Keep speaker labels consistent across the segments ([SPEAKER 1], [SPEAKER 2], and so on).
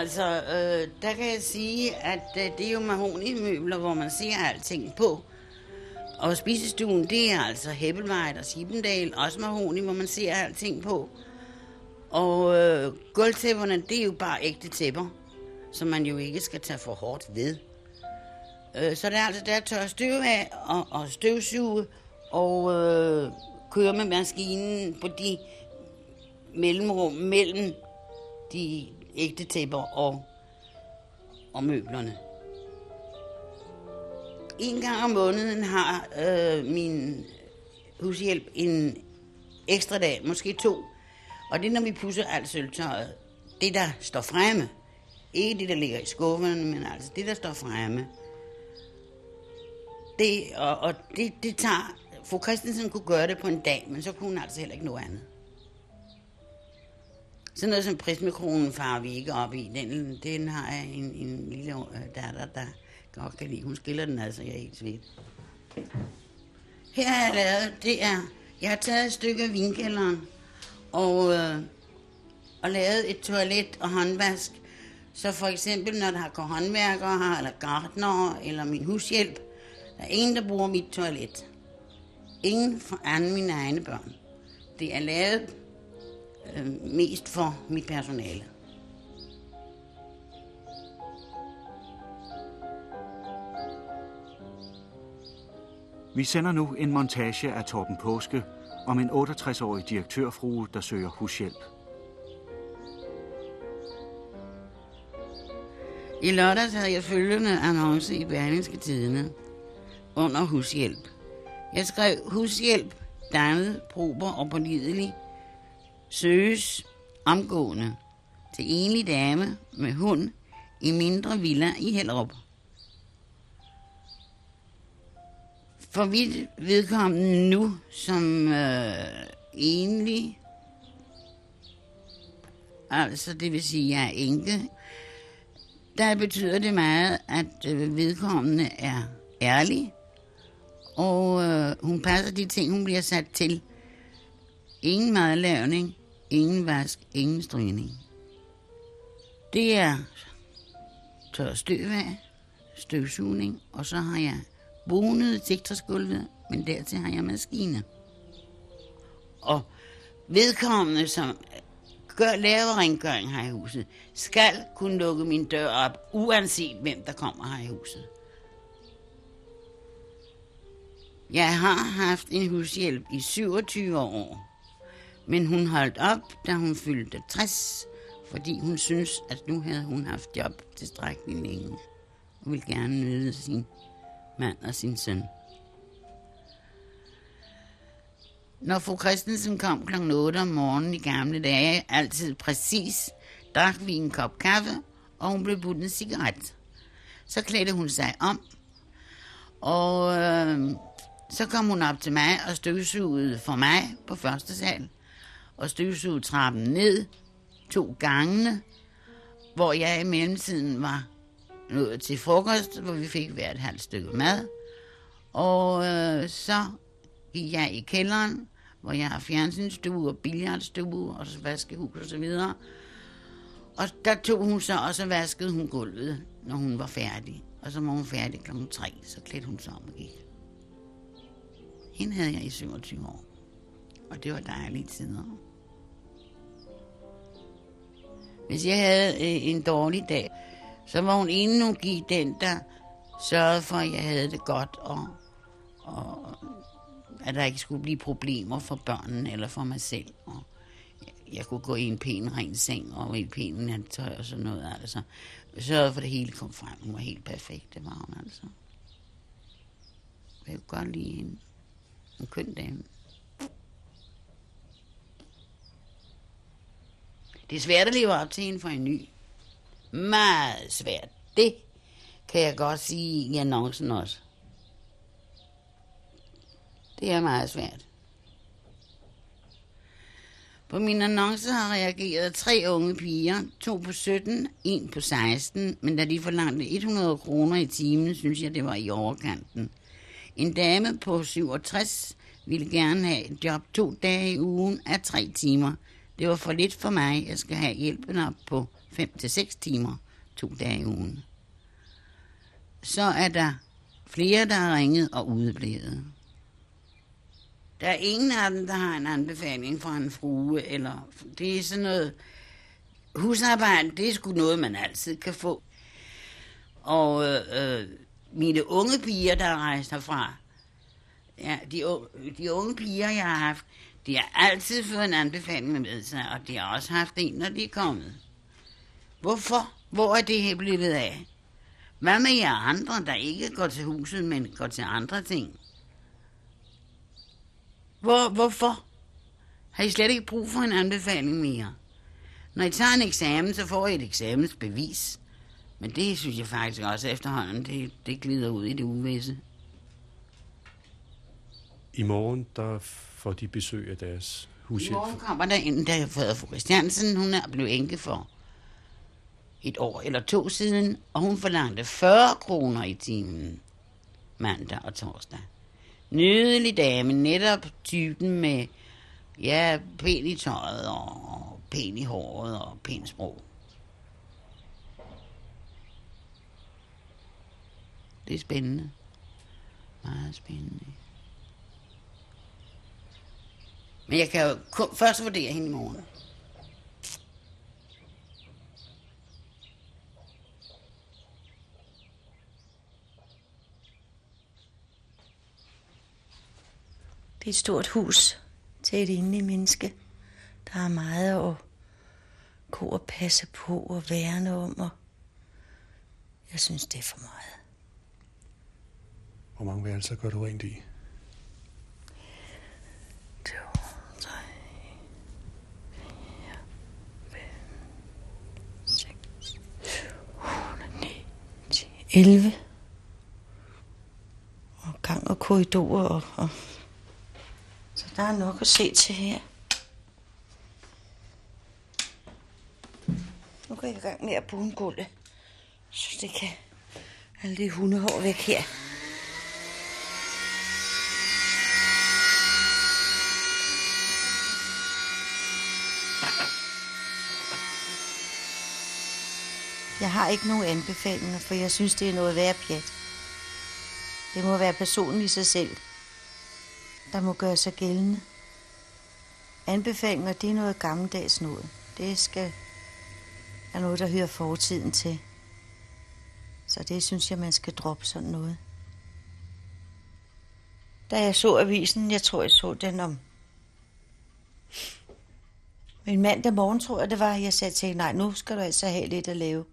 [SPEAKER 1] Altså, øh, der kan jeg sige, at øh, det er jo mahonimøbler, hvor man ser alting på. Og spisestuen, det er altså Hebbelvejt og Sibendal, også mahoni, hvor man ser alting på. Og øh, gulvtæpperne, det er jo bare ægte tæpper, som man jo ikke skal tage for hårdt ved. Øh, så det er altså der at tørre støv af og, og støvsuge og øh, køre med maskinen på de mellemrum mellem de ægte tæpper og, og møblerne. En gang om måneden har øh, min hushjælp en ekstra dag, måske to. Og det er, når vi pusser alt sølvtøjet. Det, der står fremme. Ikke det, der ligger i skufferne, men altså det, der står fremme. Det, og, og det, det tager... Fru Christensen kunne gøre det på en dag, men så kunne hun altså heller ikke noget andet. Sådan noget som prismekronen farer vi ikke op i. Den, den har jeg en, en lille øh, datter, der godt kan lide. Hun skiller den altså, jeg er helt svedt. Her har jeg lavet, det er, jeg har taget et stykke af vinkælderen og, øh, og lavet et toilet og håndvask. Så for eksempel, når der har gået håndværkere her, eller gardner, eller min hushjælp, der er ingen, der bruger mit toilet. Ingen for anden mine egne børn. Det er lavet øh, mest for mit personale.
[SPEAKER 2] Vi sender nu en montage af Torben Påske om en 68-årig direktørfrue, der søger hushjælp.
[SPEAKER 1] I lørdags havde jeg følgende annonce i Berlingske Tidene under hushjælp. Jeg skrev hushjælp, dannet, prober og pålidelig, søges omgående til enlig dame med hund i mindre villa i Hellerup. For vidt vedkommende nu som øh, enlig, altså det vil sige, at jeg er enke, der betyder det meget, at øh, vedkommende er ærlig, og øh, hun passer de ting, hun bliver sat til. Ingen madlavning, ingen vask, ingen stryning. Det er tør støv af, støvsugning, og så har jeg bonet tektorsgulvet, men dertil har jeg maskine. Og vedkommende, som gør, laver rengøring her i huset, skal kunne lukke min dør op, uanset hvem der kommer her i huset. Jeg har haft en hushjælp i 27 år, men hun holdt op, da hun fyldte 60, fordi hun synes, at nu havde hun haft job tilstrækkeligt længe og ville gerne nyde sin mand og sin søn. Når fru Christensen kom kl. 8 om morgenen i gamle dage, altid præcis, drak vi en kop kaffe, og hun blev budt en cigaret. Så klædte hun sig om, og øh, så kom hun op til mig og støvsugede for mig på første sal, og støvsugede trappen ned to gangene, hvor jeg i mellemtiden var nået til frokost, hvor vi fik hvert halvt stykke mad. Og øh, så gik jeg i kælderen, hvor jeg har fjernsynsstue og billardstue og vaskehus og så videre. Og der tog hun så, og så vaskede hun gulvet, når hun var færdig. Og så var hun færdig kl. 3, så klædte hun sig om og gik. Hende havde jeg i 27 år. Og det var dejlige tider. Hvis jeg havde øh, en dårlig dag, så var hun endnu give den, der sørgede for, at jeg havde det godt, og, og at der ikke skulle blive problemer for børnene eller for mig selv. Og jeg kunne gå i en pæn ren seng og i en pæn nattøj og sådan noget. Altså. Jeg sørgede for, at det hele kom frem. Hun var helt perfekt, det var hun altså. Jeg kunne godt lide hende. En køn dame. Det er svært at leve op til en for en ny. Meget svært. Det kan jeg godt sige i annoncen også. Det er meget svært. På min annonce har reageret tre unge piger, to på 17, en på 16, men da de forlangte 100 kroner i timen, synes jeg, det var i overkanten. En dame på 67 ville gerne have et job to dage i ugen af tre timer. Det var for lidt for mig. Jeg skal have hjælpen op på 5-6 timer, to dage i ugen. Så er der flere, der har ringet og udeblevet. Der er ingen af dem, der har en anbefaling fra en frue, eller det er sådan noget... Husarbejde, det er sgu noget, man altid kan få. Og øh, øh mine unge piger, der rejser herfra, ja, de, de unge piger, jeg har haft, de har altid fået en anbefaling med sig, og de har også haft en, når de er kommet. Hvorfor? Hvor er det her blevet af? Hvad med jer andre, der ikke går til huset, men går til andre ting? Hvor, hvorfor? Har I slet ikke brug for en anbefaling mere? Når I tager en eksamen, så får I et eksamensbevis. Men det synes jeg faktisk også efterhånden, det, det glider ud i det uvisse.
[SPEAKER 3] I morgen, der får de besøg af deres hushjælp. I
[SPEAKER 1] morgen kommer der en, der har fået fru Christiansen. Hun er blevet enke for et år eller to siden, og hun forlangte 40 kroner i timen mandag og torsdag. Nydelig dame, netop typen med, ja, pæn i tøjet og pæn i håret og pæn sprog. Det er spændende. Meget spændende. Men jeg kan jo kun først vurdere hende i morgen.
[SPEAKER 4] Det er et stort hus til et inde menneske. Der er meget at gå og passe på og værne om, og jeg synes, det er for meget.
[SPEAKER 3] Hvor mange værelser gør du rent i?
[SPEAKER 4] 11. Og gang og korridorer. Og, og. Så der er nok at se til her. Nu går jeg i gang med at bruge en gulde, så det kan alle de hundehår væk her. Jeg har ikke nogen anbefalinger, for jeg synes, det er noget værd pjat. Det må være personen i sig selv, der må gøre sig gældende. Anbefalinger, det er noget gammeldags noget. Det skal er noget, der hører fortiden til. Så det synes jeg, man skal droppe sådan noget. Da jeg så avisen, jeg tror, jeg så den om men mandag morgen, tror jeg det var, jeg sagde til nej, nu skal du altså have lidt at lave.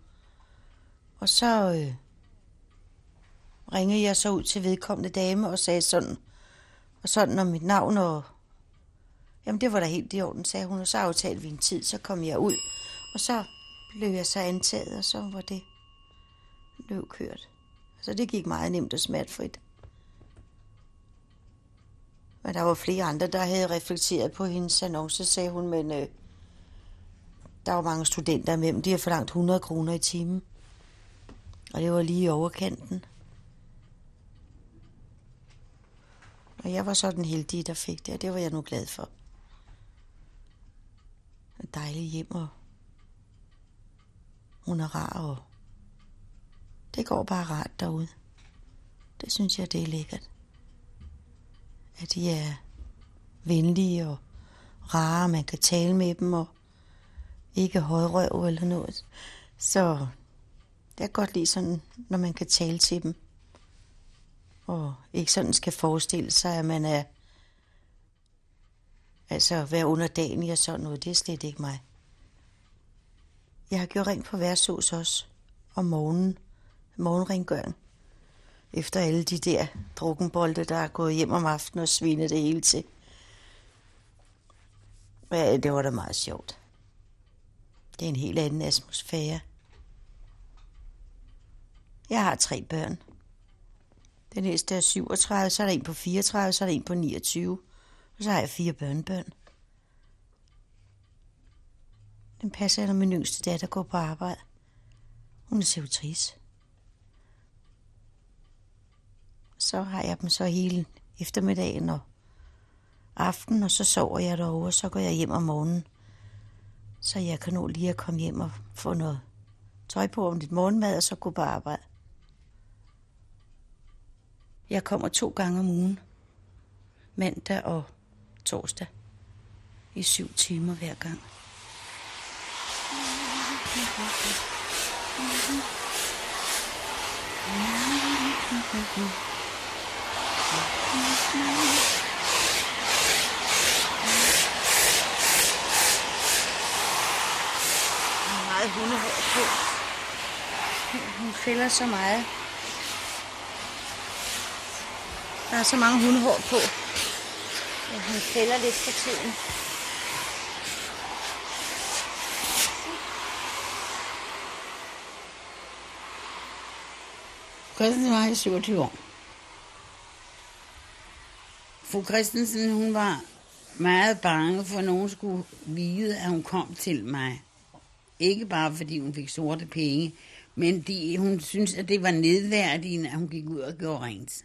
[SPEAKER 4] Og så øh, ringede jeg så ud til vedkommende dame og sagde sådan, og sådan om mit navn, og jamen det var da helt i orden, sagde hun, og så aftalte vi en tid, så kom jeg ud, og så blev jeg så antaget, og så var det løb kørt. Så det gik meget nemt og smertefrit. Men der var flere andre, der havde reflekteret på hendes annonce, sagde hun, men øh, der var mange studenter med dem. De har forlangt 100 kroner i timen. Og det var lige i overkanten. Og jeg var så den heldige, der fik det, og det var jeg nu glad for. Et dejligt hjem, og hun er rar, og det går bare rart derude. Det synes jeg, det er lækkert. At de er venlige og rare, man kan tale med dem, og ikke højrøv eller noget. Så det er godt lige sådan, når man kan tale til dem. Og ikke sådan skal forestille sig, at man er... Altså, være underdanig og sådan noget, det er slet ikke mig. Jeg har gjort rent på værtshus også. Om morgenen. Morgenrengøring. Efter alle de der drukkenbolde, der er gået hjem om aftenen og svinet det hele til. Ja, det var da meget sjovt. Det er en helt anden atmosfære. Jeg har tre børn. Den ældste er 37, så er der en på 34, så er der en på 29. Og så har jeg fire børnebørn. Den passer, når min yngste datter går på arbejde. Hun er servitris. Så har jeg dem så hele eftermiddagen og aften, og så sover jeg derovre, og så går jeg hjem om morgenen Så jeg kan nå lige at komme hjem og få noget tøj på om lidt morgenmad, og så gå på arbejde. Jeg kommer to gange om ugen. Mandag og torsdag. I syv timer hver gang. Meget hundehår på. Hun fælder så meget. Der er så mange hundehår på. Ja, hun fælder lidt for tiden.
[SPEAKER 1] Christensen var i 27 år. Fru Christensen, hun var meget bange for, at nogen skulle vide, at hun kom til mig. Ikke bare fordi hun fik sorte penge, men de, hun synes, at det var nedværdigende, at hun gik ud og gjorde rent.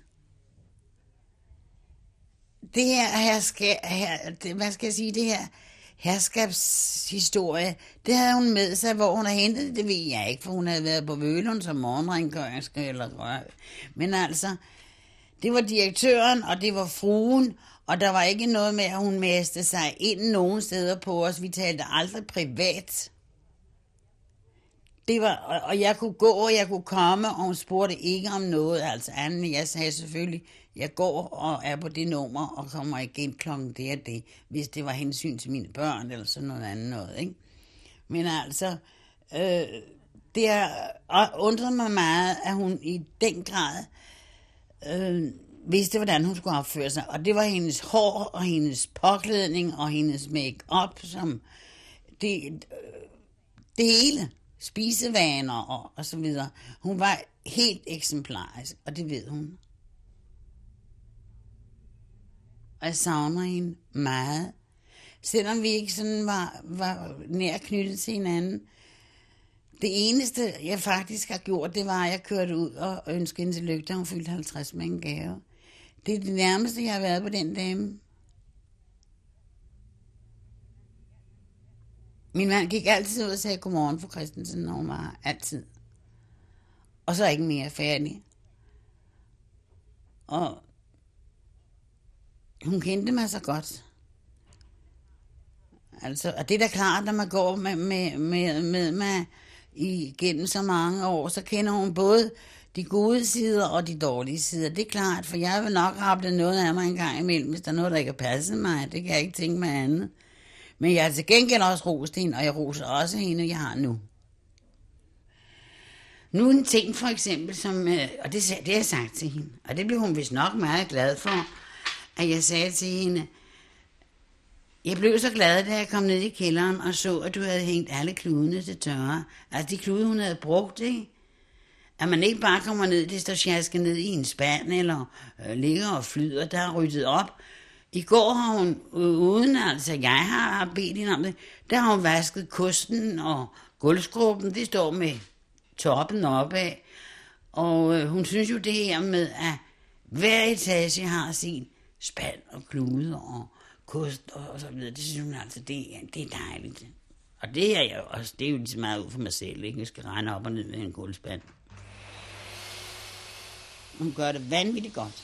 [SPEAKER 1] Det her, her, skal, her det, hvad skal jeg sige, det her herskabshistorie, det havde hun med sig, hvor hun har hentet det, ved jeg ikke, for hun havde været på Vølund som morgenrengøringske eller rør. Men altså, det var direktøren, og det var fruen, og der var ikke noget med, at hun mæste sig ind nogen steder på os. Vi talte aldrig privat. Det var, og- og jeg kunne gå, og jeg kunne komme, og hun spurgte ikke om noget. Altså anden, jeg sagde selvfølgelig, jeg går og er på det nummer, og kommer igen klokken det og det, hvis det var hensyn til mine børn, eller sådan noget andet noget, ikke? Men altså, øh, det har undret mig meget, at hun i den grad øh, vidste, hvordan hun skulle opføre sig. Og det var hendes hår, og hendes påklædning, og hendes make-up, som det, øh, det hele. Spisevaner og, og så videre. Hun var helt eksemplarisk, og det ved hun. Og jeg savner hende meget. Selvom vi ikke sådan var, var nær knyttet til hinanden. Det eneste, jeg faktisk har gjort, det var, at jeg kørte ud og ønskede hende tillykke, da hun fyldte 50 med en gave. Det er det nærmeste, jeg har været på den dame. Min mand gik altid ud og sagde godmorgen for Christensen, når hun var altid. Og så ikke mere færdig. Og hun kendte mig så godt. Altså, og det er da klart, når man går med, med, med, med mig igennem så mange år, så kender hun både de gode sider og de dårlige sider. Det er klart, for jeg vil nok rappe noget af mig en gang imellem, hvis der er noget, der ikke har passet mig. Det kan jeg ikke tænke mig andet. Men jeg har til gengæld også rost hende, og jeg roser også hende, jeg har nu. Nu en ting for eksempel, som, øh, og det, det har jeg sagt til hende, og det blev hun vist nok meget glad for, at jeg sagde til hende, jeg blev så glad, da jeg kom ned i kælderen og så, at du havde hængt alle kludene til tørre. Altså de klude, hun havde brugt, ikke? At man ikke bare kommer ned, det står sjaske ned i en spand, eller øh, ligger og flyder, der er ryddet op. I går har hun, uden altså jeg har bedt hende om det, der har hun vasket kosten og gulvskruppen, det står med toppen opad. Og øh, hun synes jo det her med, at hver etage har sin spand og klude og kost og, og så videre. Det synes hun altså, det, er- det er dejligt. Og det er jeg jo også, det er jo lige så meget ud for mig selv, ikke? Jeg skal regne op og ned med en guldspand. Hun gør det vanvittigt godt.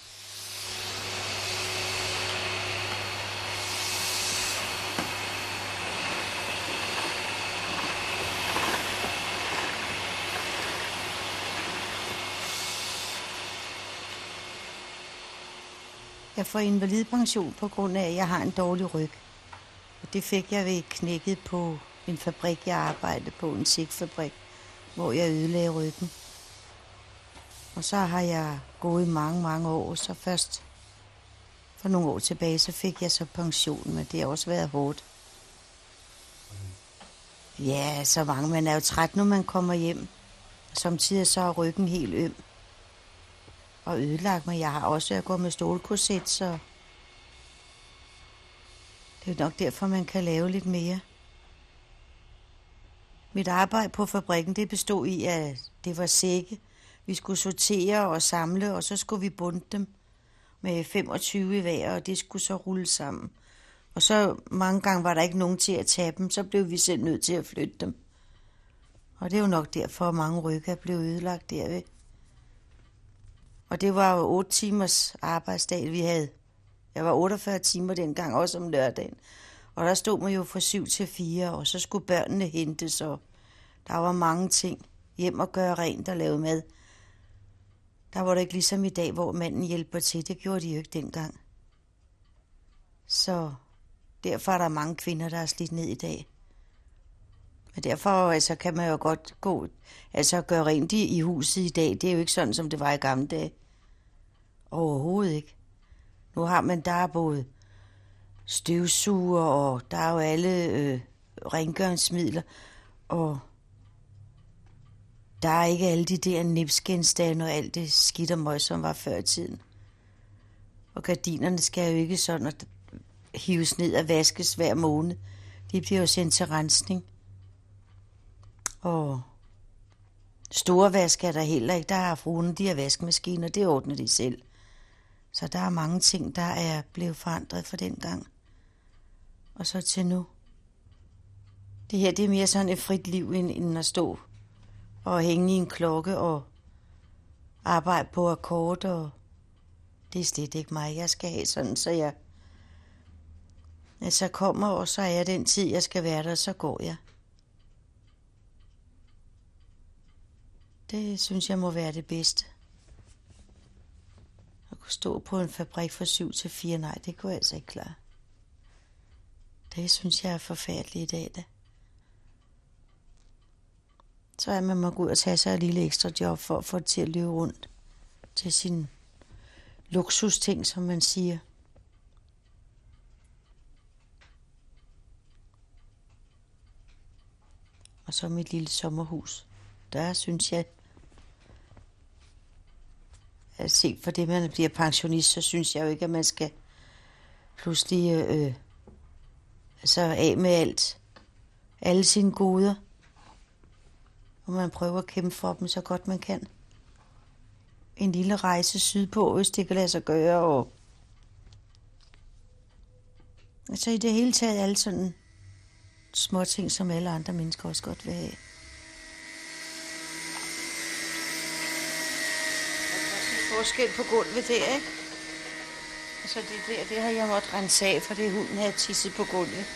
[SPEAKER 4] Jeg får invalidpension på grund af, at jeg har en dårlig ryg. Og det fik jeg ved knækket på en fabrik, jeg arbejdede på, en sigtfabrik, hvor jeg ødelagde ryggen. Og så har jeg gået mange, mange år, så først for nogle år tilbage, så fik jeg så pension, men det har også været hårdt. Ja, så mange. Man er jo træt, når man kommer hjem. Samtidig så er ryggen helt øm og ødelagt mig. Jeg har også gået med stålkorset, så det er nok derfor, man kan lave lidt mere. Mit arbejde på fabrikken, det bestod i, at det var sække. Vi skulle sortere og samle, og så skulle vi bunde dem med 25 i hver, og det skulle så rulle sammen. Og så mange gange var der ikke nogen til at tage dem, så blev vi selv nødt til at flytte dem. Og det er jo nok derfor, at mange rykker blev ødelagt derved. Og det var jo 8 timers arbejdsdag, vi havde. Jeg var 48 timer dengang, også om lørdagen. Og der stod man jo fra 7 til 4, og så skulle børnene hentes, og der var mange ting. Hjem og gøre rent og lave mad. Der var det ikke ligesom i dag, hvor manden hjælper til. Det gjorde de jo ikke dengang. Så derfor er der mange kvinder, der er slidt ned i dag. Men derfor altså, kan man jo godt gå, altså gøre rent i, i huset i dag. Det er jo ikke sådan, som det var i gamle dage. Overhovedet ikke. Nu har man, der er både støvsuger, og der er jo alle øh, rengøringsmidler, og der er ikke alle de der nipsgenstande og alt det skidt og møg, som var før i tiden. Og gardinerne skal jo ikke sådan at hives ned og vaskes hver måned. De bliver jo sendt til rensning. Og store vask er der heller ikke. Der har fruen, de har vaskemaskiner, det ordner de selv. Så der er mange ting, der er blevet forandret fra den gang. Og så til nu. Det her, det er mere sådan et frit liv, end, end at stå og hænge i en klokke og arbejde på akkord. Og det er slet ikke mig. Jeg skal have sådan, så jeg så kommer, og så er jeg den tid, jeg skal være der, så går jeg. Det synes jeg må være det bedste. Kunne stå på en fabrik fra 7 til 4, nej, det kunne jeg altså ikke klare. Det synes jeg er forfærdeligt i dag, da. Så er man må gå ud og tage sig et lille ekstra job for at få det til at løbe rundt til sin luksusting, som man siger. Og så mit lille sommerhus. Der synes jeg, at se for det, man bliver pensionist, så synes jeg jo ikke, at man skal pludselig øh, altså af med alt. Alle sine goder. Og man prøver at kæmpe for dem så godt man kan. En lille rejse sydpå, hvis det kan lade sig gøre. Og altså i det hele taget alle sådan små ting, som alle andre mennesker også godt vil have. Forskel på gulvet der, ikke? Så det der, det har jeg måttet rense af, for det hunden havde tisset på gulvet.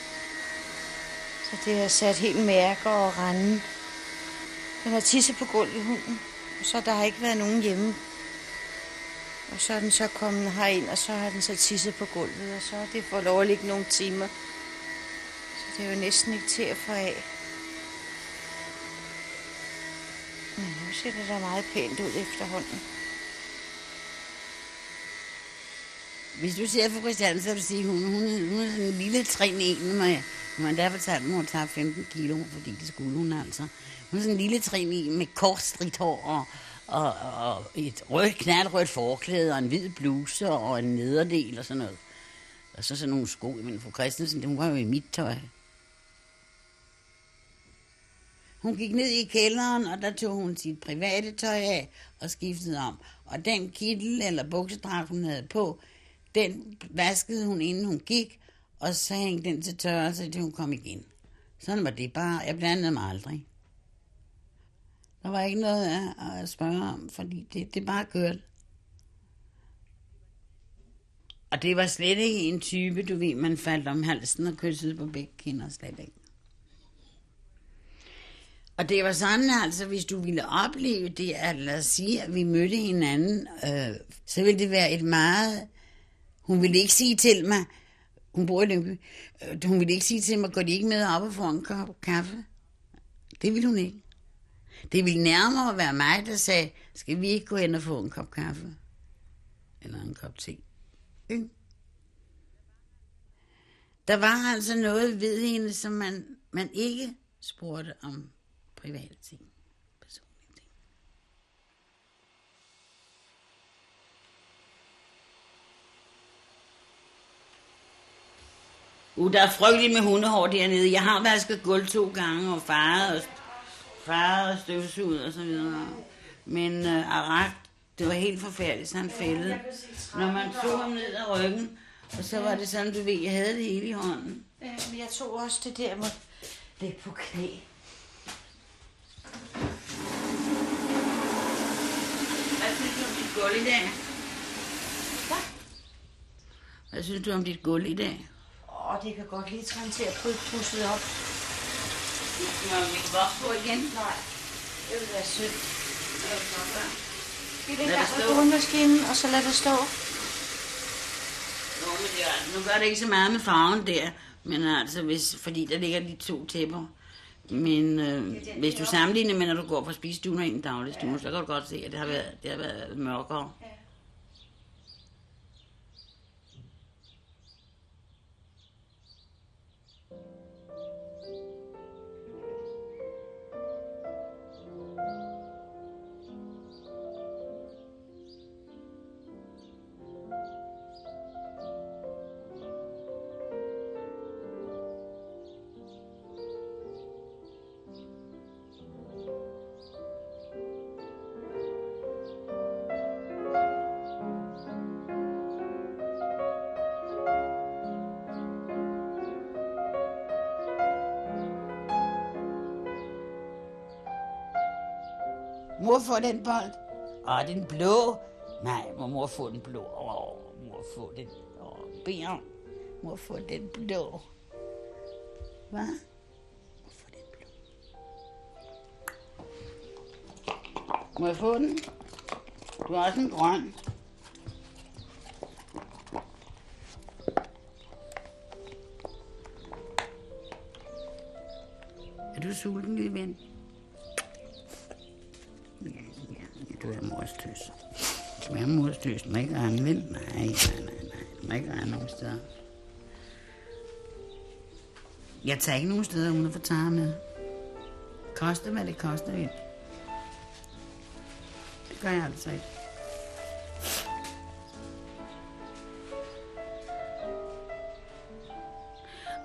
[SPEAKER 4] Så det har sat helt mærker og rende. Den har tisset på gulvet, hunden. Og så der har ikke været nogen hjemme. Og så er den så kommet herind, og så har den så tisset på gulvet, og så har det fået lov at ligge nogle timer. Så det er jo næsten ikke til at få af. Men nu ser det da meget pænt ud efterhånden.
[SPEAKER 1] Hvis du ser på Christian, så vil du sige, hun, hun, hun er sådan en lille trin en, med, man der fortalte, at hun tager 15 kilo, fordi det skulle hun altså. Hun er sådan en lille trin en med kort stridt hår og, og, og et rødt, knaldrødt forklæde og en hvid bluse og en nederdel og sådan noget. Og så sådan nogle sko. Men fru Christensen, hun var jo i mit tøj. Hun gik ned i kælderen, og der tog hun sit private tøj af og skiftede om. Og den kittel eller buksedragt, hun havde på, den vaskede hun, inden hun gik, og så hængte den til tørre, til hun kom igen. Sådan var det bare. Jeg blandede mig aldrig. Der var ikke noget at spørge om, fordi det, det bare kørte. Og det var slet ikke en type, du ved, man faldt om halsen og kyssede på begge kinder slet ikke. Og det var sådan altså, hvis du ville opleve det, at lad os sige, at vi mødte hinanden, øh, så ville det være et meget hun ville ikke sige til mig, hun bor i Lyngby, øh, hun ville ikke sige til mig, går de ikke med op og får en kop kaffe? Det ville hun ikke. Det ville nærmere være mig, der sagde, skal vi ikke gå hen og få en kop kaffe? Eller en kop te. Mm. Der var altså noget ved hende, som man, man ikke spurgte om private ting. Uh, der er frygteligt med hundehår dernede. Jeg har vasket gulv to gange og faret og, faret og og så videre. Men uh, Arak, det var helt forfærdeligt, så han fældede. Når man tog ham ned ad ryggen Og så var det sådan, du ved, jeg havde det hele i hånden.
[SPEAKER 4] Ja, men jeg tog også det der med lægge på knæ.
[SPEAKER 1] Hvad synes du om dit gulv i dag?
[SPEAKER 4] Hvad?
[SPEAKER 1] Hvad synes du om dit gulv i dag?
[SPEAKER 4] Åh, det kan godt lige trænge til at putte pusset op.
[SPEAKER 1] Må vi voks på igen?
[SPEAKER 4] Nej, det vil være synd. Det
[SPEAKER 1] stå.
[SPEAKER 4] med kognemaskinen, og så lad det stå.
[SPEAKER 1] Jo, men er, nu gør det ikke så meget med farven der, men altså, hvis, fordi der ligger de to tæpper. Men øh, hvis du sammenligner med, når du går på spisestuen og en dagligstue, så kan du godt se, at det har været, det har været mørkere. Mor får den bold. Og den blå. Nej, må mor få den blå. Åh, mor få den. Åh, bjørn. Mor få den blå. Hvad? Mor få den blå. Må jeg få den? Du har også en grøn. Er du sulten, lille ven? Du er mors tøs. Du er mors tøs. Du må ikke rende, vel? Nej, nej, nej, nej. Du må ikke rende nogen steder. Jeg tager ikke nogen steder, uden at få tager med. Koste, hvad det koster, ind. Det gør jeg altså ikke.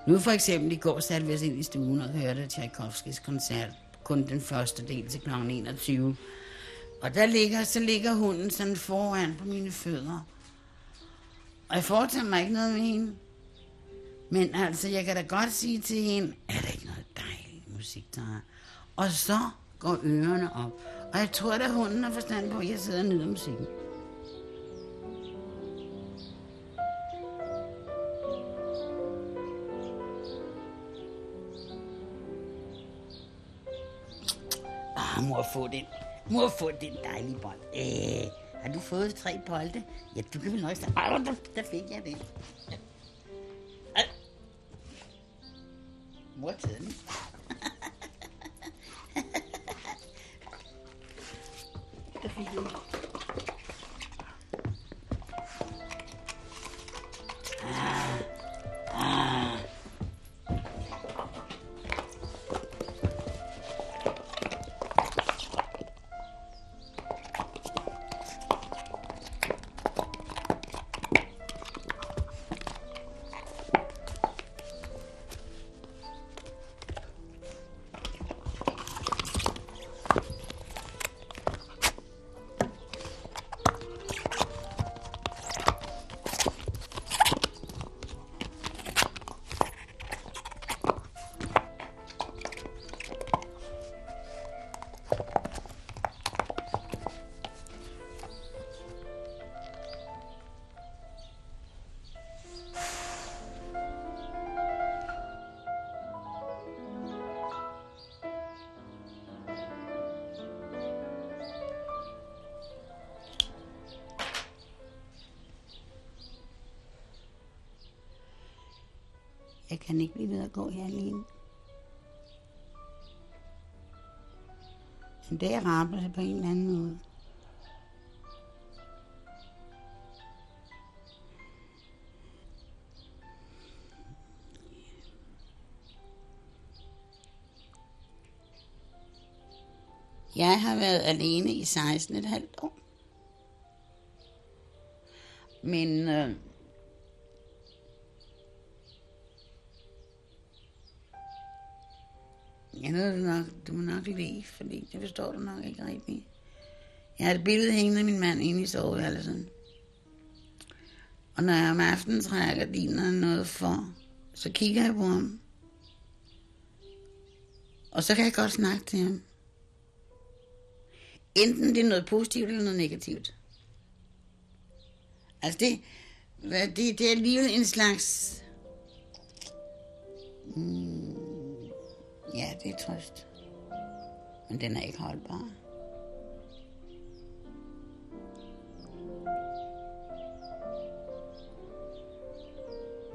[SPEAKER 1] Nu for eksempel i går satte vi os ind i stuen og hørte Tchaikovskis koncert. Kun den første del til kl. 21. Og der ligger, så ligger hunden sådan foran på mine fødder. Og jeg foretager mig ikke noget med hende. Men altså, jeg kan da godt sige til hende, er der ikke noget dejlig musik, der er? Og så går ørerne op. Og jeg tror, at hunden har forstand på, at jeg sidder og nyder musikken. Ah, mor, få den. Mor, få den dejlige bold. Øh, har du fået tre bolde? Ja, du kan vel nok sige. Ej, der, der fik jeg det. Ej. Mor, tiden. der fik jeg det. Kan ikke blive ved at gå her alene. Men det er det på en eller anden måde. Jeg har været alene i 16 et halvt år. Men øh, fordi det forstår du nok ikke rigtigt. Jeg har et billede hængende af min mand inde i soveværelsen. Og når jeg om aftenen trækker gardinerne noget for, så kigger jeg på ham. Og så kan jeg godt snakke til ham. Enten det er noget positivt eller noget negativt. Altså det, hvad, det, det er alligevel en slags... Mm, ja, det er trøst. Men den er ikke holdbar.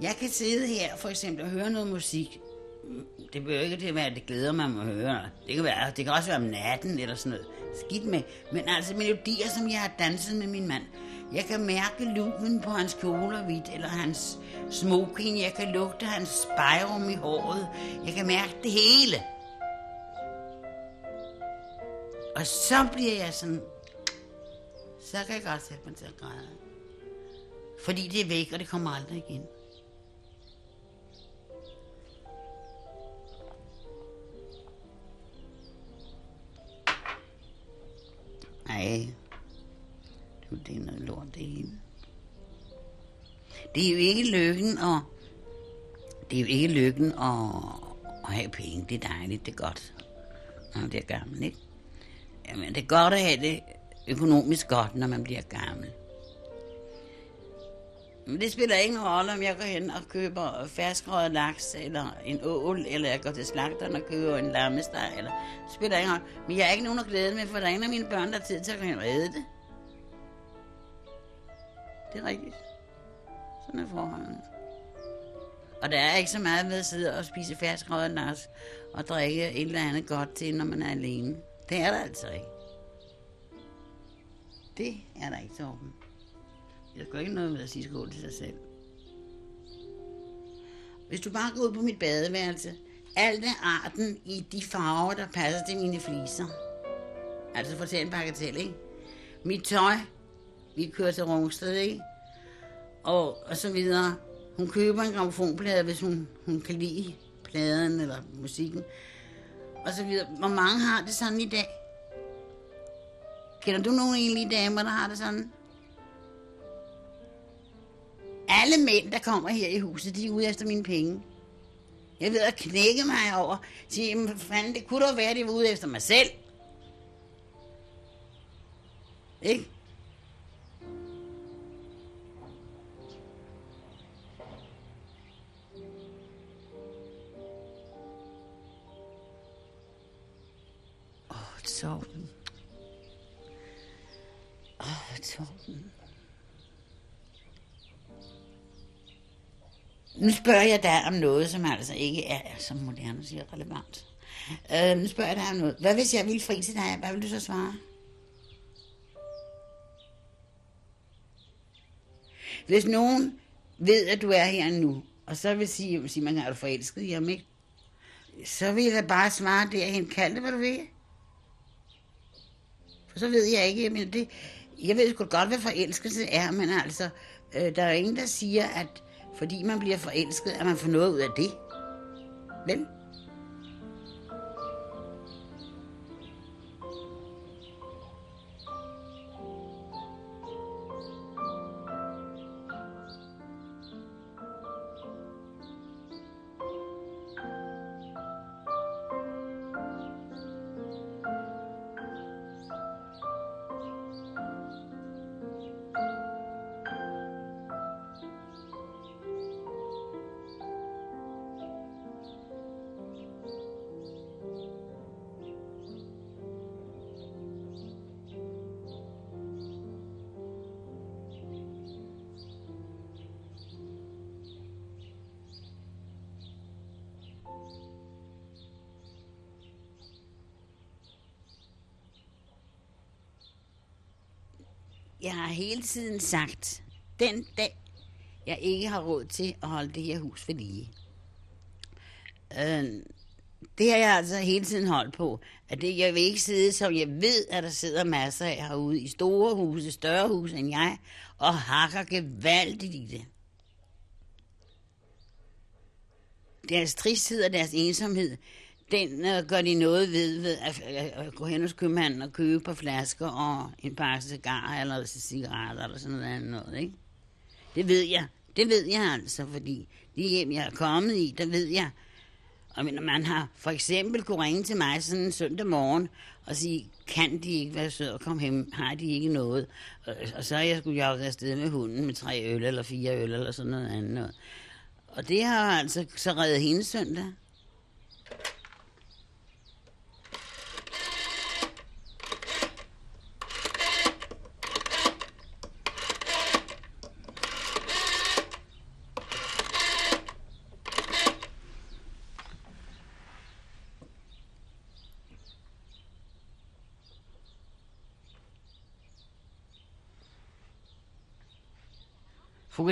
[SPEAKER 1] Jeg kan sidde her for eksempel og høre noget musik. Mm, det behøver ikke det være, at det glæder mig at høre. Det kan, være, det kan også være om natten eller sådan noget. Skidt med. Men altså melodier, som jeg har danset med min mand. Jeg kan mærke luven på hans kjole hvidt, eller hans smoking. Jeg kan lugte hans spejrum i håret. Jeg kan mærke det hele. Og så bliver jeg sådan... Så kan jeg godt sætte mig til at græde. Fordi det er væk, og det kommer aldrig igen. Nej. Du, det er noget lort, det hele. Det er jo ikke lykken og... Det er jo ikke lykken at, at have penge. Det er dejligt, det er godt. Når det er gammel, ikke? Jamen, det er godt at have det økonomisk godt, når man bliver gammel. Men det spiller ingen rolle, om jeg går hen og køber ferskrøget laks, eller en ål, eller jeg går til slagteren og køber en lammesteg, eller det spiller ingen rolle. Men jeg er ikke nogen at glæde med, for der er ingen af mine børn, der har tid til at gå hen og æde det. Det er rigtigt. Sådan er forholdene. Og der er ikke så meget ved at sidde og spise ferskrøget laks og drikke et eller andet godt til, når man er alene. Det er der altså ikke. Det er der ikke, Torben. Jeg gør ikke noget med at sige skål til sig selv. Hvis du bare går ud på mit badeværelse, alt er arten i de farver, der passer til mine fliser. Altså fortæl en bagatell, ikke? Mit tøj, vi kører til Rungsted, ikke? Og, og så videre. Hun køber en gramofonplade, hvis hun, hun kan lide pladen eller musikken. Og så videre. Hvor mange har det sådan i dag? Kender du nogen egentlige damer, der har det sådan? Alle mænd, der kommer her i huset, de er ude efter mine penge. Jeg ved at knække mig over. Sige, jamen fanden, det kunne da være, at de var ude efter mig selv. Ikke? Torben. Åh, oh, Torben. Nu spørger jeg dig om noget, som altså ikke er, som moderne siger, relevant. Øh, nu spørger jeg dig om noget. Hvad hvis jeg ville fri til dig? Hvad vil du så svare? Hvis nogen ved, at du er her nu, og så vil sige, at man er du forelsket i ham, ikke? Så vil jeg bare svare derhen, kald det, hvad du vil. Så ved jeg ikke, men det, jeg ved sgu godt, hvad forelskelse er, men altså, øh, der er ingen, der siger, at fordi man bliver forelsket, at man får noget ud af det. Vel? Jeg har hele tiden sagt, den dag, jeg ikke har råd til at holde det her hus ved lige. Øh, det har jeg altså hele tiden holdt på. At det, jeg vil ikke sidde, som jeg ved, at der sidder masser af herude i store huse, større huse end jeg, og hakker gevaldigt i det. Deres tristhed og deres ensomhed, den uh, gør de noget ved, ved at, at, at gå hen hos købmanden og købe på flasker og en pakke cigarer eller cigaretter eller sådan noget andet noget, ikke? Det ved jeg. Det ved jeg altså, fordi de hjem, jeg er kommet i, der ved jeg. Og når man har for eksempel kunne ringe til mig sådan en søndag morgen og sige, kan de ikke være søde og komme hjem? Har de ikke noget? Og, og så er jeg skulle jo afsted med hunden med tre øl eller fire øl eller sådan noget andet. noget. Og det har altså så reddet hendes søndag.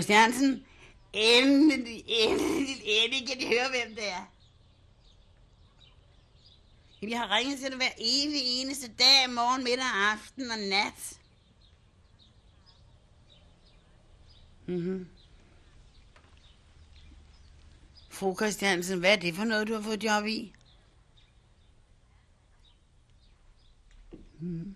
[SPEAKER 1] Christiansen, endelig, endelig, endelig kan de høre, hvem det er. Vi har ringet til det hver evig eneste dag, morgen, middag, aften og nat. Mm-hmm. Fru Christiansen, hvad er det for noget, du har fået job i? Mm.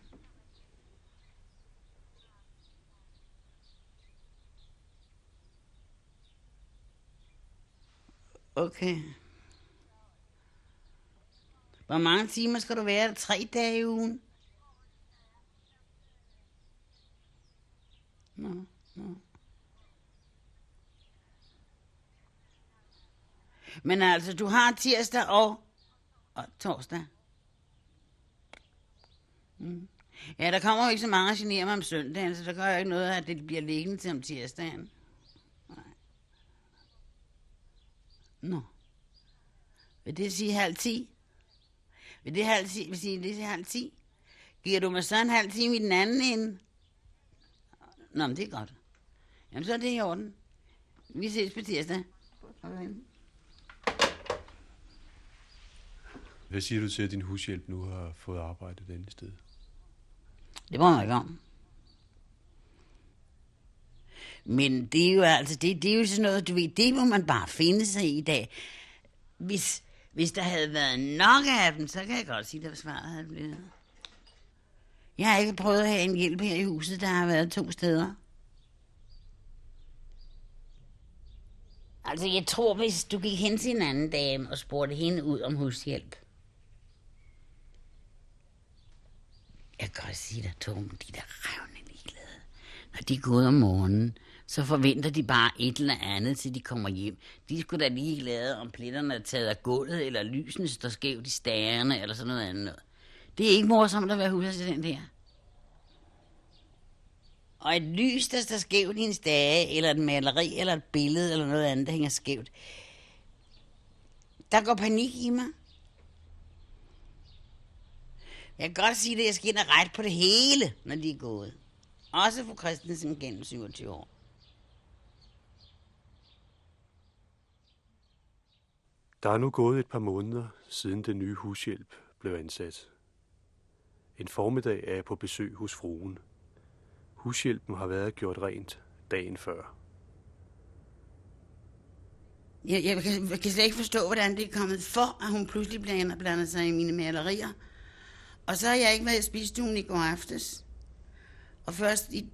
[SPEAKER 1] Okay. Hvor mange timer skal du være? Tre dage i ugen? Nå, nå. Men altså, du har tirsdag og, og torsdag. Mm. Ja, der kommer jo ikke så mange at genere mig om søndagen, så der gør jo ikke noget, at det bliver liggende til om tirsdagen. Nej. Nå. Vil det sige halv ti? Vil det halv ti? Vil sige, det sige halv ti? Giver du mig så en halv time i den anden ende? Nå, men det er godt. Jamen, så er det i orden. Vi ses på tirsdag. Okay.
[SPEAKER 3] Hvad siger du til, at din hushjælp nu har fået arbejde denne sted?
[SPEAKER 1] Det må man ikke om. Men det er jo altså, det, det er jo sådan noget, du ved, det må man bare finde sig i i dag. Hvis, hvis der havde været nok af dem, så kan jeg godt sige, at svaret havde blevet. Jeg har ikke prøvet at have en hjælp her i huset, der har været to steder. Altså, jeg tror, hvis du gik hen til en anden dame og spurgte hende ud om hushjælp. Jeg kan godt sige dig, Tom, de der revne ligeglade. Når de går ud om morgenen, så forventer de bare et eller andet, til de kommer hjem. De skulle da lige glade, om pletterne er taget af gulvet, eller lysene står skævt i stagerne, eller sådan noget andet. Det er ikke morsomt at være husassistent her. Og et lys, der står skævt i en stage, eller et maleri, eller et billede, eller noget andet, der hænger skævt. Der går panik i mig. Jeg kan godt sige det, jeg skal ind og rette på det hele, når de er gået. Også for Christensen gennem 27 år.
[SPEAKER 3] Der er nu gået et par måneder, siden den nye hushjælp blev ansat. En formiddag er jeg på besøg hos fruen. Hushjælpen har været gjort rent dagen før.
[SPEAKER 1] Jeg, jeg, kan, jeg kan slet ikke forstå, hvordan det er kommet for, at hun pludselig blander, blander sig i mine malerier. Og så har jeg ikke været i spisestuen i går aftes. Og først i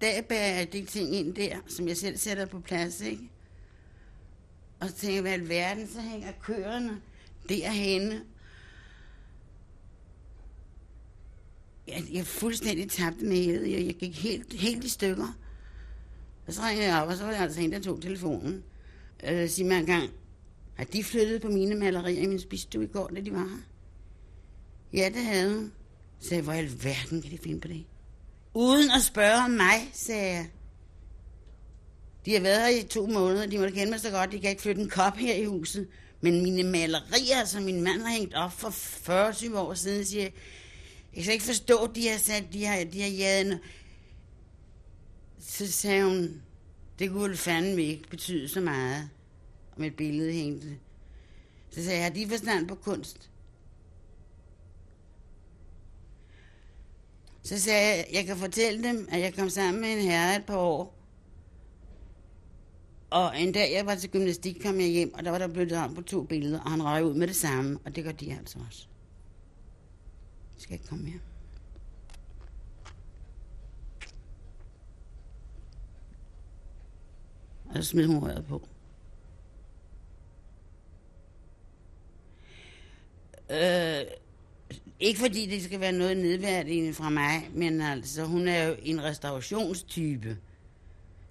[SPEAKER 1] dag bærer jeg de ting ind der, som jeg selv sætter på plads, ikke? Og så jeg, hvad i alverden, så hænger køerne derhenne. Jeg, jeg er fuldstændig tabt med hele. Jeg, jeg gik helt, helt i stykker. Og så ringede jeg op, og så var der altså en, der tog telefonen. Øh, sig mig engang, har de flyttet på mine malerier i min spisestue i går, da de var her? Ja, det havde hun. Så jeg, hvor i alverden kan de finde på det? Uden at spørge om mig, sagde jeg. De har været her i to måneder, de må da kende mig så godt, de kan ikke flytte en kop her i huset. Men mine malerier, som min mand har hængt op for 40 år siden, siger jeg, jeg kan ikke forstå, at de har sat, de har, de har jaden. Så sagde hun, det kunne fandme ikke betyde så meget, om et billede hængte. Så sagde jeg, har de forstand på kunst? Så sagde jeg, jeg kan fortælle dem, at jeg kom sammen med en herre et par år. Og en dag, jeg var til gymnastik, kom jeg hjem, og der var der blevet om på to billeder, og han røg ud med det samme, og det gør de altså også. Jeg skal ikke komme mere. så smed hun røret på. Øh, ikke fordi det skal være noget nedværdigende fra mig, men altså, hun er jo en restaurationstype.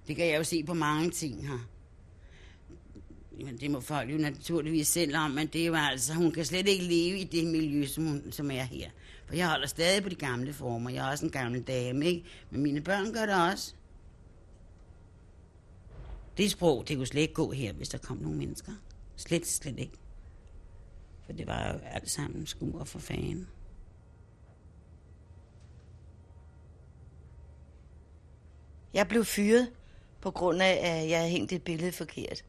[SPEAKER 1] Det kan jeg jo se på mange ting her. Jamen, det må folk jo naturligvis selv om, men det er jo altså, hun kan slet ikke leve i det miljø, som, hun, som er her. For jeg holder stadig på de gamle former. Jeg er også en gammel dame, ikke? Men mine børn gør det også. Det sprog, det kunne slet ikke gå her, hvis der kom nogle mennesker. Slet, slet ikke. For det var jo alt sammen skur for fanden.
[SPEAKER 4] Jeg blev fyret på grund af, at jeg havde hængt et billede forkert.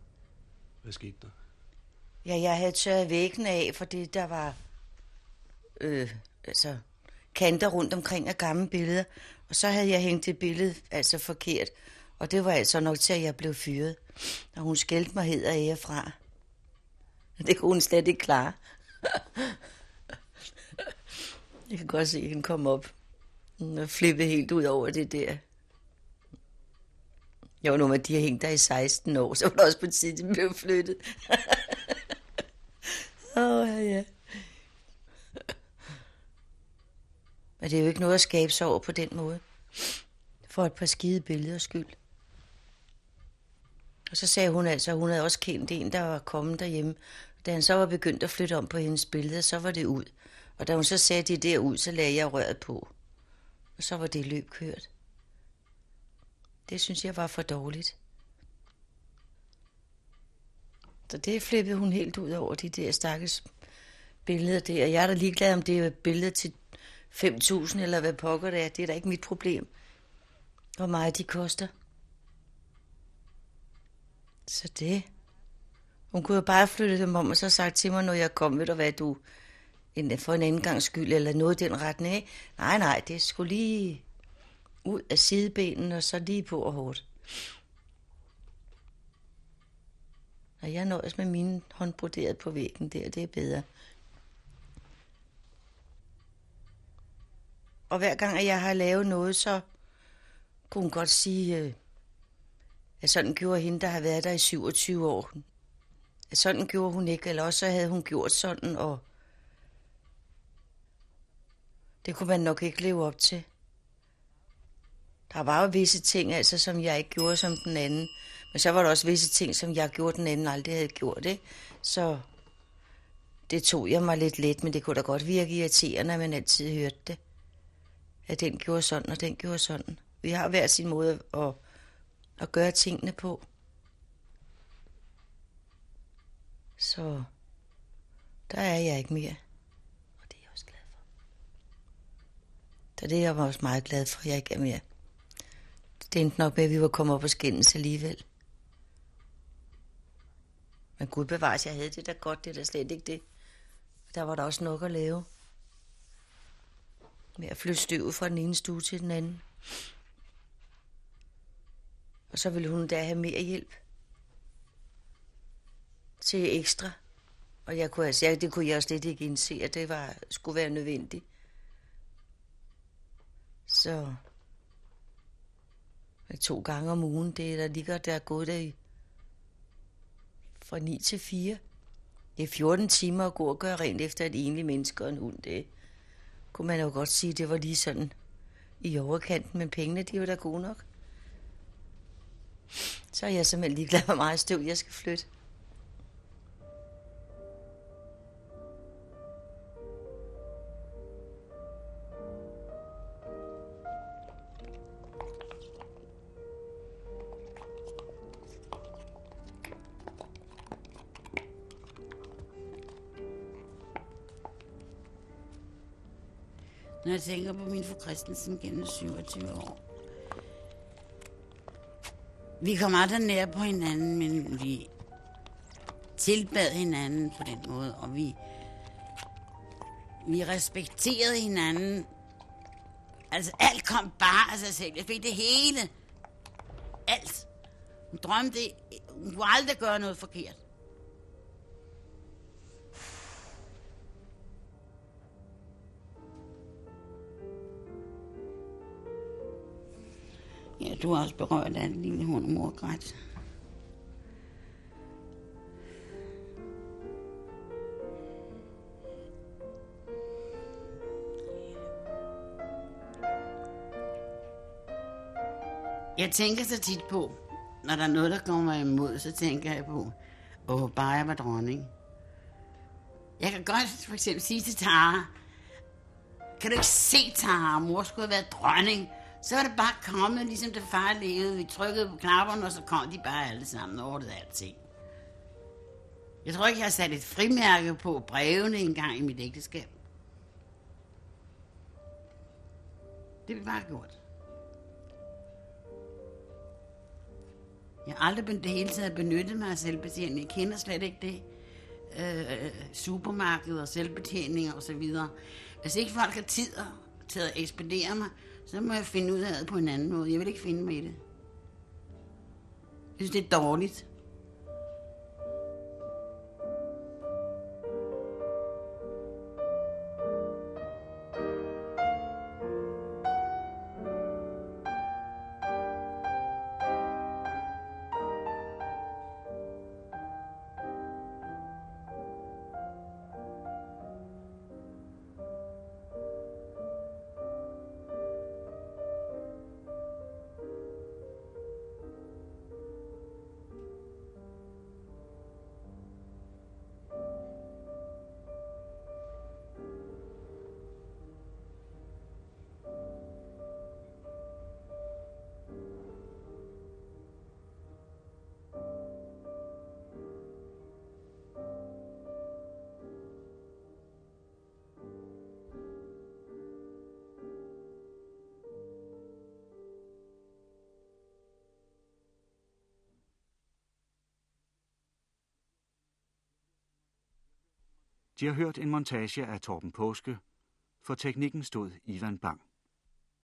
[SPEAKER 3] Hvad skete der?
[SPEAKER 4] Ja, jeg havde tørret væggene af, fordi der var øh, altså, kanter rundt omkring af gamle billeder. Og så havde jeg hængt det billede altså forkert. Og det var altså nok til, at jeg blev fyret. Og hun skældte mig hed og ære fra. Det kunne hun slet ikke klare. Jeg kan godt se, at hende kom op. Hun er flippet helt ud over det der. Jo, nu med de har hængt der i 16 år, så var det også på tide, de blev flyttet. Åh, oh, ja. Men det er jo ikke noget at skabe sig over på den måde. For et par skide billeder skyld. Og så sagde hun altså, at hun havde også kendt en, der var kommet derhjemme. Da han så var begyndt at flytte om på hendes billeder, så var det ud. Og da hun så sagde det der ud, så lagde jeg røret på. Og så var det løb kørt. Det synes jeg var for dårligt. Så det flippede hun helt ud over de der stakkels billeder der. Jeg er da ligeglad, om det er billeder til 5.000 eller hvad pokker det er. Det er da ikke mit problem, hvor meget de koster. Så det... Hun kunne jo bare flytte dem om og så sagt til mig, når jeg kom, ved du hvad, du for en anden gang skyld, eller noget i den retning. Ikke? Nej, nej, det skulle lige ud af sidebenen, og så lige på og hårdt. Og jeg nøjes med mine håndbroderet på væggen der, det er bedre. Og hver gang, at jeg har lavet noget, så kunne hun godt sige, øh, at sådan gjorde hende, der har været der i 27 år. At sådan gjorde hun ikke, eller også havde hun gjort sådan, og det kunne man nok ikke leve op til. Der var jo visse ting, altså, som jeg ikke gjorde som den anden. Men så var der også visse ting, som jeg gjorde, den anden aldrig havde gjort. Ikke? Så det tog jeg mig lidt let, men det kunne da godt virke irriterende, at man altid hørte det. At den gjorde sådan, og den gjorde sådan. Vi har hver sin måde at, at gøre tingene på. Så der er jeg ikke mere. Og det er jeg også glad for. Så det er jeg også meget glad for, at jeg ikke er mere. Det endte nok med, at vi var kommet op og skændes alligevel. Men gud bevares, jeg havde det da godt, det er da slet ikke det. Der var der også nok at lave. Med at flytte støvet fra den ene stue til den anden. Og så ville hun da have mere hjælp. Til ekstra. Og jeg kunne, altså, jeg, det kunne jeg slet ikke indse, at det var, skulle være nødvendigt. Så to gange om ugen. Det er der ligger der er gået der i fra 9 til 4. Det er 14 timer at gå og gøre rent efter et enligt menneske og en hund. Det kunne man jo godt sige, det var lige sådan i overkanten, men pengene, de var da gode nok. Så er jeg simpelthen ligeglad, hvor meget støv jeg skal flytte.
[SPEAKER 1] Jeg tænker på min fru Christensen gennem 27 år. Vi kom aldrig nær på hinanden, men vi tilbad hinanden på den måde, og vi, vi respekterede hinanden. Altså, alt kom bare af sig selv. Jeg fik det hele. Alt. Hun drømte, hun kunne aldrig gøre noget forkert. du er også berørt af det, din hund mor græt. Jeg tænker så tit på, når der er noget, der kommer mig imod, så tænker jeg på, åh, bare jeg var dronning. Jeg kan godt for eksempel sige til Tara, kan du ikke se, Tara, mor skulle have været dronning? Så var det bare kommet, ligesom det far levede. Vi trykkede på knapperne, og så kom de bare alle sammen over det alting. Jeg tror ikke, jeg har sat et frimærke på brevene engang i mit ægteskab. Det har vi bare gjort. Jeg har aldrig det hele taget benyttet mig af selvbetjening. Jeg kender slet ikke det. Øh, supermarked og selvbetjening og så videre. Hvis ikke folk har tid til at ekspedere mig, så må jeg finde ud af det på en anden måde. Jeg vil ikke finde mig i det. Jeg synes, det er dårligt.
[SPEAKER 2] De har hørt en montage af Torben Påske. For teknikken stod Ivan Bang.